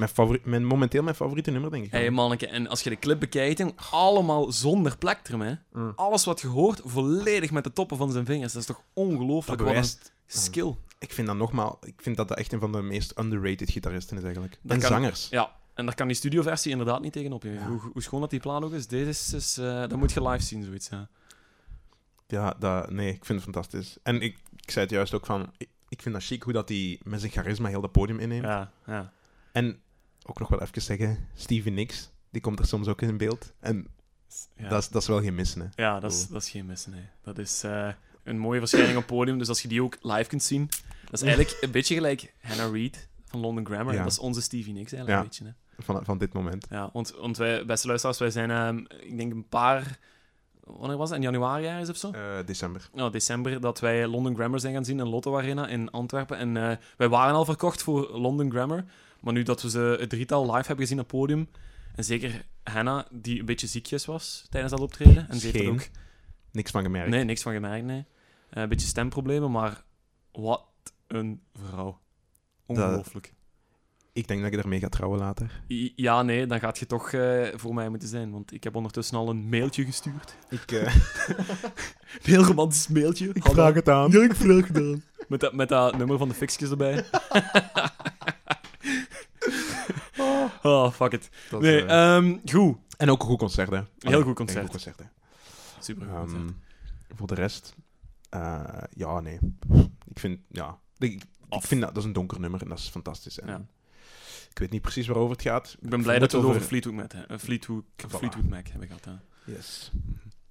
Mijn, favori- mijn, momenteel mijn favoriete nummer, denk ik. Hey, wel. manneke, en als je de clip bekijkt, jong, allemaal zonder plektrum, hè. Mm. Alles wat je hoort, volledig met de toppen van zijn vingers. Dat is toch dat ongelooflijk? Wat een bewijst... skill. Ik vind dat nogmaal... Ik vind dat dat echt een van de meest underrated gitaristen is, eigenlijk. Dat en kan- zangers. Ja, en daar kan die studioversie inderdaad niet tegenop. joh. Hoe, hoe schoon dat die plaat ook is, deze is... is eh, dat moet je live zien, zoiets, ja. Ja, dat, nee, ik vind het fantastisch. En ik, ik zei het juist ook van... Ik, ik vind dat chic hoe dat hij met zijn charisma heel dat podium inneemt. Ja, ja. En ook nog wel even zeggen, Stevie Nicks, die komt er soms ook in beeld. En ja. dat, is, dat is wel geen missen, hè. Ja, dat is, dat is geen missen. Nee. Dat is eh, een mooie verschijning op het podium. Dus als je die ook live kunt zien, dat is eigenlijk een beetje gelijk Hannah Reid van London Grammar. Ja. Dat is onze Stevie Nicks eigenlijk Ja. een beetje. Hè. Van, van dit moment. Ja, want, want wij, beste luisteraars, wij zijn, ehm, ik denk een paar, wanneer was het? In januari ergens of zo? Eh, december. Nou, december, dat wij London Grammar zijn gaan zien in Lotto Arena in Antwerpen. En eh, wij waren al verkocht voor London Grammar. Maar nu dat we ze het drietal live hebben gezien op het podium, en zeker Hannah, die een beetje ziekjes was tijdens dat optreden. En ze heeft er ook Niks van gemerkt. Nee, niks van gemerkt, nee. Eh, een beetje stemproblemen, maar wat een vrouw. Ongelooflijk. Ik denk dat ik ermee ga trouwen later. I- Ja, nee, dan gaat je toch eh, voor mij moeten zijn. Want ik heb ondertussen al een mailtje gestuurd. Ik, eh, Een heel romantisch mailtje. ik vraag het aan. Ja, ik vraag gedaan. Met dat, met dat nummer van de fixjes erbij. oh, fuck it. Dat Nee, ehm, goed. en ook een goed concert, hè. Heel goed Een concert. goed concert, hè. Super goed Ehm, concert. voor de rest... eh, ja, nee. Ik vind... Ja... Ik, vind dat, dat is een donker nummer en dat is fantastisch. En Ja. Ik weet niet precies waarover het gaat. Ik ben blij dat we het over- over Fleetwood, Mac, hè. Eh, Fleetwood, Voilà. Fleetwood Mac hebben gehad. Hè. Yes.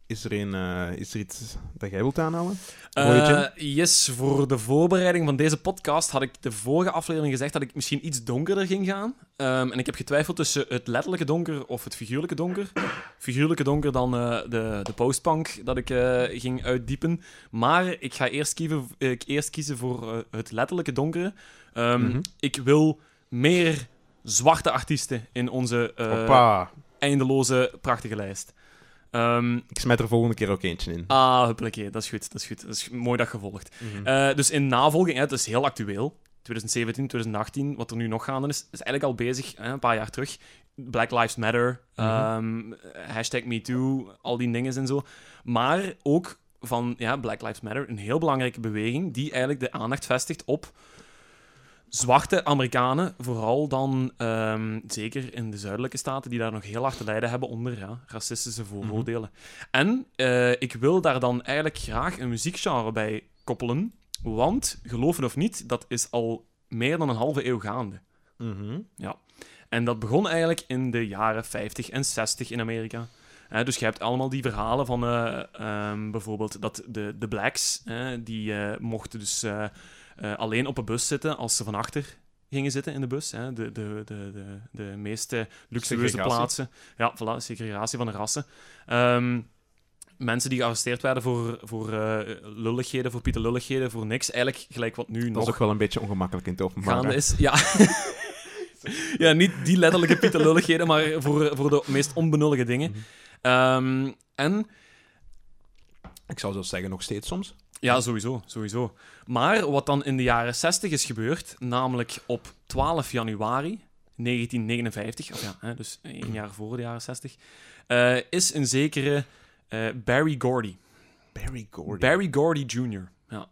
Is er, een, eh, is er iets dat jij wilt aanhalen? Eh, yes, voor de voorbereiding van deze podcast had ik de vorige aflevering gezegd dat ik misschien iets donkerder ging gaan. Ehm, en ik heb getwijfeld tussen het letterlijke donker of het figuurlijke donker. Figuurlijke donker dan eh, de, de postpunk dat ik ging uitdiepen. Maar ik ga eerst kiezen, ik eerst kiezen voor het letterlijke donkere. Ehm, Mhm. Ik wil meer zwarte artiesten in onze eindeloze, prachtige lijst. Ehm, Ik smijt er volgende keer ook eentje in. ah, huppelakee, dat is goed, dat is goed. Dat is mooi dat gevolgd. Eh, dus in navolging, hè, het is heel actueel. 2017, 2018, wat er nu nog gaande is, is eigenlijk al bezig, hè, een paar jaar terug. Black Lives Matter, hashtag MeToo, al die dingen en zo. Maar ook van ja, Black Lives Matter, een heel belangrijke beweging die eigenlijk de aandacht vestigt op zwarte Amerikanen, vooral dan ehm, zeker in de zuidelijke staten, die daar nog heel hard te lijden hebben onder ja, racistische vooroordelen. En eh, ik wil daar dan eigenlijk graag een muziekgenre bij koppelen, want, geloof het of niet, dat is al meer dan een halve eeuw gaande. Mhm. En dat begon eigenlijk in de jaren 50 en 60 in Amerika. Dus je hebt allemaal die verhalen van eh, ehm, bijvoorbeeld dat de, de blacks, die eh, mochten dus eh, alleen op een bus zitten als ze van achter gingen zitten in de bus. Hè. De, de, de, de, de meeste luxueuze plaatsen. Ja, voilà, segregatie van de rassen. Ehm, mensen die gearresteerd werden voor, voor eh, lulligheden, voor Pieter lulligheden, voor niks. Eigenlijk gelijk wat nu Dat nog is ook wel een beetje ongemakkelijk in het openbaar. gaande is. Ja. ja, niet die letterlijke Pieter lulligheden, maar voor, voor de meest onbenullige dingen. Mhm. Ehm, en Ik zou zo zeggen, nog steeds soms. Ja, sowieso, sowieso. Maar wat dan in de jaren 60 is gebeurd, namelijk op 12 januari 1959, of ja, hè, dus één jaar voor de jaren 60, eh, is een zekere eh, Barry Gordy. Barry Gordy. Barry Gordy Jr. Ja.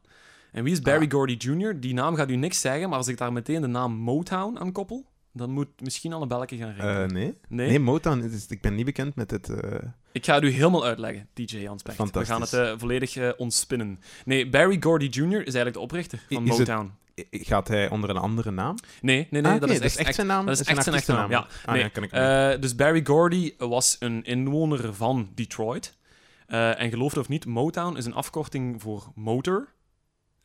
En wie is Barry Ah. Gordy Jr.? Die naam gaat u niks zeggen, maar als ik daar meteen de naam Motown aan koppel, dan moet misschien al een belletje gaan ringen. Eh, nee. nee? nee, Motown. het is- ik ben niet bekend met het... eh, Ik ga het u helemaal uitleggen, DJ Jans Pecht. We gaan het eh, volledig ontspinnen. Nee, Barry Gordy Jr. is eigenlijk de oprichter van Is het- Motown. Gaat hij onder een andere naam? Nee, nee, nee, Ah, dat, is echt, zijn naam. dat is echt zijn echte naam, ja. Ah, Nee, ja, kan ik dus Barry Gordy was een inwoner van Detroit. En geloof het of niet, Motown is een afkorting voor motor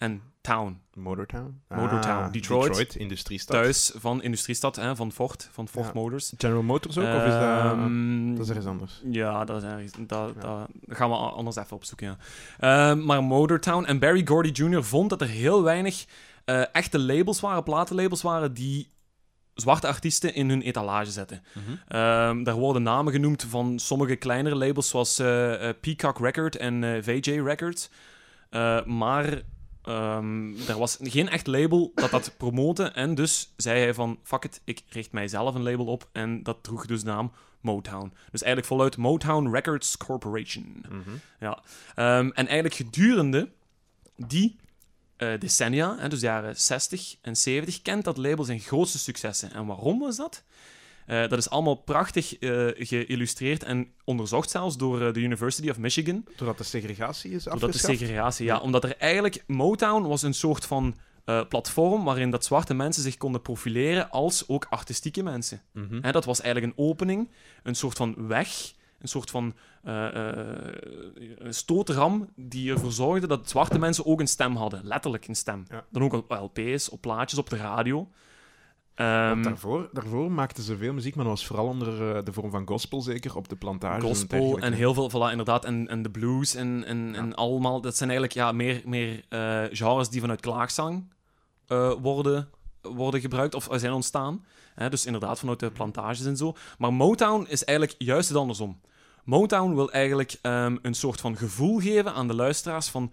en town. Motortown? Motortown. Ah, Detroit. Detroit, industriestad. Thuis van industriestad, hè, van Ford, van Ford Ja. Motors. General Motors ook? of is dat... Ehm, Dat is ergens anders. Ja, dat, is ergens, dat, Ja. dat gaan we anders even opzoeken. Ja. Ehm, maar Motortown en Barry Gordy Jr. vond dat er heel weinig eh, echte labels waren, platenlabels waren, die zwarte artiesten in hun etalage zetten. Ehm, daar worden namen genoemd van sommige kleinere labels, zoals eh, eh, Peacock Record en VJ Records. Maar Ehm, er was geen echt label dat dat promote. En dus zei hij van, fuck it, ik richt mijzelf een label op. En dat droeg dus de naam Motown. Dus eigenlijk voluit Motown Records Corporation. Mhm. Ja. Ehm, en eigenlijk gedurende die eh, decennia, hè, dus de jaren 60 en 70, kent dat label zijn grootste successen. En waarom was dat? Eh, dat is allemaal prachtig eh, geïllustreerd en onderzocht zelfs door eh, de University of Michigan. Doordat de segregatie is Doordat de afgeschaft? segregatie, ja. Ja. Omdat er eigenlijk... Motown was een soort van platform waarin dat zwarte mensen zich konden profileren als ook artistieke mensen. Mhm. Hè, dat was eigenlijk een opening, een soort van weg, een soort van stootram die ervoor zorgde dat zwarte mensen ook een stem hadden. Letterlijk een stem. Ja. Dan ook op LP's, op plaatjes, op de radio. Ehm, daarvoor, daarvoor maakten ze veel muziek, maar dat was vooral onder eh, de vorm van gospel, zeker, op de plantage. gospel en heel veel, voilà, inderdaad, en, en de blues en, en, Ja. en allemaal. Dat zijn eigenlijk ja, meer, meer eh, genres die vanuit klaagzang eh, worden, worden gebruikt of zijn ontstaan. Hè, dus inderdaad vanuit de plantages en zo. Maar Motown is eigenlijk juist het andersom. Motown wil eigenlijk ehm, een soort van gevoel geven aan de luisteraars van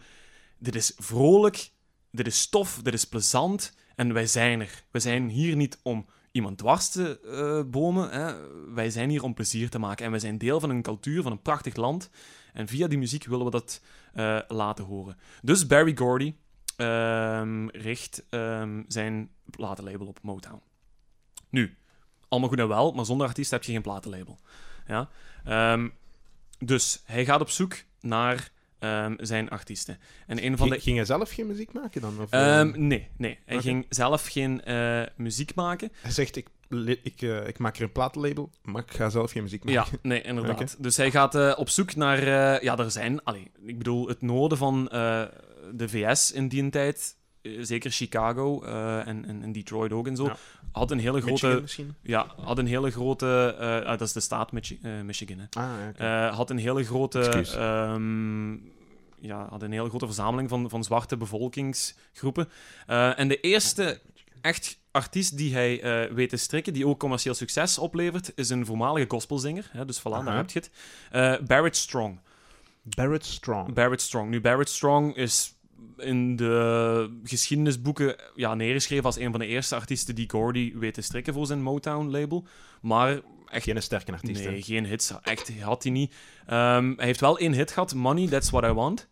dit is vrolijk, dit is stof, dit is plezant en wij zijn er. We zijn hier niet om iemand dwars te eh, bomen. Hè. Wij zijn hier om plezier te maken. En wij zijn deel van een cultuur, van een prachtig land. En via die muziek willen we dat eh, laten horen. Dus Barry Gordy ehm, richt ehm, zijn platenlabel op Motown. Nu, allemaal goed en wel, maar zonder artiest heb je geen platenlabel. Ja? Ehm, dus hij gaat op zoek naar ehm, zijn artiesten. En een van de Ging, ging hij zelf geen muziek maken dan? Of, eh, Ehm, nee, nee. Hij ging zelf geen eh, muziek maken. hij zegt, ik, ik, eh, ik maak er een platenlabel, maar ik ga zelf geen muziek maken. Ja, nee, inderdaad. Dus hij gaat op zoek naar... ja, er zijn... Allee, ik bedoel, het noorden van de VS in die tijd, zeker Chicago eh, en, en, en Detroit ook en zo, Ja. had een hele grote... Michigan misschien? Ja, had een hele grote... eh, ah, dat is de staat Michi- eh, Michigan, hè. Ah. Eh, had een hele grote... Ehm, ja, had een hele grote verzameling van, van zwarte bevolkingsgroepen. Eh, en de eerste echt artiest die hij eh, weet te strikken, die ook commercieel succes oplevert, is een voormalige gospelzinger. Hè, dus voilà, Aha. daar heb je het. Eh, Barrett Strong. Barrett Strong. Barrett Strong. Nu, Barrett Strong is in de geschiedenisboeken ja, neergeschreven als een van de eerste artiesten die Gordy weet te strikken voor zijn Motown-label. Maar echt Geen sterke artiest. hè? Nee, geen hits. Echt had hij niet. Ehm, hij heeft wel één hit gehad, Money, That's What I Want.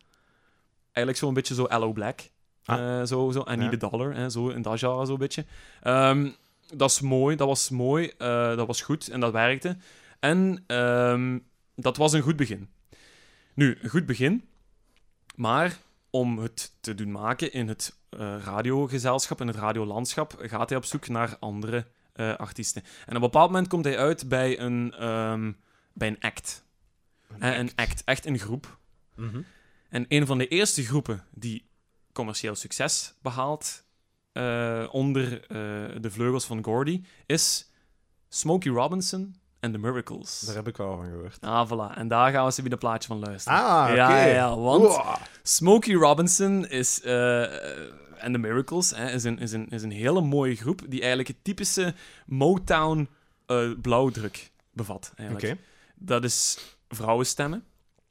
Eigenlijk zo'n beetje zo Hello Black. Ah. Eh, zo, zo, Ja. Need a Dollar, hè, zo in dat genre zo'n beetje. Ehm, dat is mooi, dat was mooi, eh, dat was goed en dat werkte. En ehm, dat was een goed begin. Nu, een goed begin, maar om het te doen maken in het eh, radiogezelschap, in het radiolandschap, gaat hij op zoek naar andere eh, artiesten. En op een bepaald moment komt hij uit bij een, ehm, bij een act. Eh, Een act, echt een groep. Mhm. En een van de eerste groepen die commercieel succes behaalt eh, onder eh, de vleugels van Gordy is Smokey Robinson en The Miracles. Daar heb ik wel van gehoord. Ah, voilà. En daar gaan we ze weer een plaatje van luisteren. Ah, oké. Ja, ja, ja, want Wow. Smokey Robinson is, en The Miracles hè, is, een, is, een, is een hele mooie groep die eigenlijk het typische Motown eh, blauwdruk bevat. Oké. Eigenlijk. Dat is vrouwenstemmen.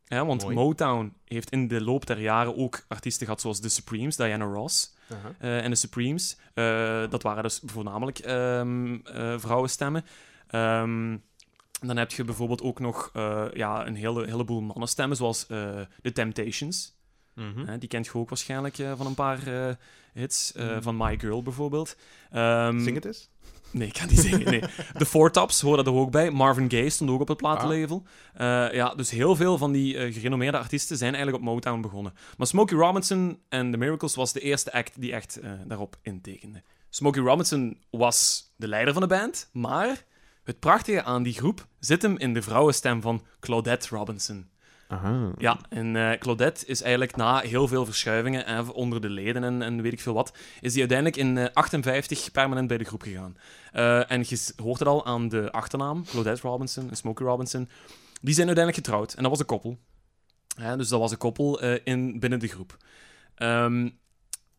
Hè, want Mooi. Motown heeft in de loop der jaren ook artiesten gehad zoals The Supremes, Diana Ross en de Supremes. Dat waren dus voornamelijk eh, vrouwenstemmen. Ehm, dan heb je bijvoorbeeld ook nog eh, ja, een hele, heleboel mannenstemmen, zoals eh The Temptations. Mhm. Hè, die kent je ook waarschijnlijk eh, van een paar hits. Mhm. Van My Girl bijvoorbeeld. Ehm, Zing het eens. Nee, ik kan niet zingen. Nee. De Four Tops horen er ook bij. Marvin Gaye stond ook op het platenlabel. Eh, ja, dus heel veel van die gerenommeerde artiesten zijn eigenlijk op Motown begonnen. Maar Smokey Robinson en The Miracles was de eerste act die echt daarop intekende. Smokey Robinson was de leider van de band, maar het prachtige aan die groep zit hem in de vrouwenstem van Claudette Robinson. Aha. Ja, en eh, Claudette is eigenlijk na heel veel verschuivingen eh, onder de leden en, en weet ik veel wat, is hij uiteindelijk in eh, 58 permanent bij de groep gegaan. Eh, en je hoort het al aan de achternaam, Claudette Robinson en Smokey Robinson. Die zijn uiteindelijk getrouwd en dat was een koppel. Hè, dus dat was een koppel in, binnen de groep. Ehm,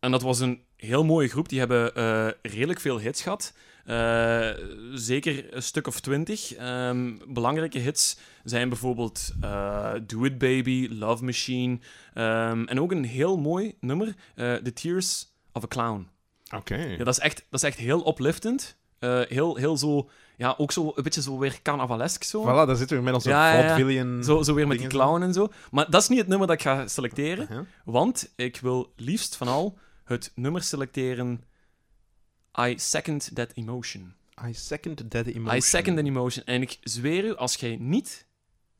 En dat was een heel mooie groep. Die hebben eh, redelijk veel hits gehad. Eh, zeker een stuk of twintig. Ehm, belangrijke hits zijn bijvoorbeeld eh, Do It Baby, Love Machine. ehm, en ook een heel mooi nummer, The Tears of a Clown. Oké. Ja, dat, is echt, dat is echt heel upliftend. Eh, heel, heel zo, ja, ook zo een beetje zo weer carnavalesk zo. Voilà, daar zitten we met onze Ja, ja, Zo, zo weer met die clown en zo. Maar dat is niet het nummer dat ik ga selecteren. Uh-huh. Want ik wil liefst van al het nummer selecteren I Second That Emotion. I second that emotion. I Second That Emotion. En ik zweer u, als jij niet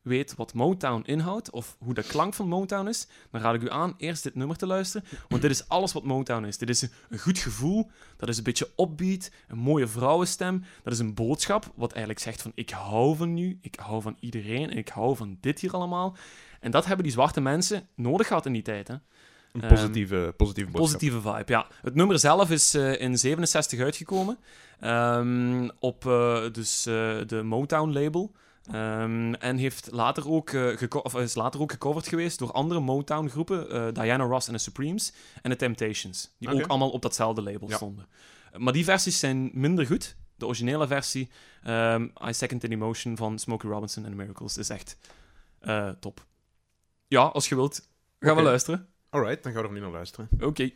weet wat Motown inhoudt, of hoe de klank van Motown is, dan raad ik u aan eerst dit nummer te luisteren. Want dit is alles wat Motown is. Dit is een, goed gevoel, dat is een beetje upbeat, een mooie vrouwenstem, dat is een boodschap, wat eigenlijk zegt van ik hou van u, ik hou van iedereen, en ik hou van dit hier allemaal. En dat hebben die zwarte mensen nodig gehad in die tijd, hè. Een positieve, positieve boodschap. Positieve vibe, ja. Het nummer zelf is eh, in 67 uitgekomen. Ehm, op eh, dus, eh, de Motown-label. Ehm, en heeft later ook, eh, of is later ook gecoverd geweest door andere Motown-groepen. eh, Diana Ross en de Supremes. En de Temptations. Die ook allemaal op datzelfde label Ja. stonden. Maar die versies zijn minder goed. De originele versie, ehm, I Second in Emotion van Smokey Robinson en The Miracles, is echt eh, top. Ja, als je wilt, gaan we luisteren. Alright, dan gaan we er nu naar luisteren. Oké.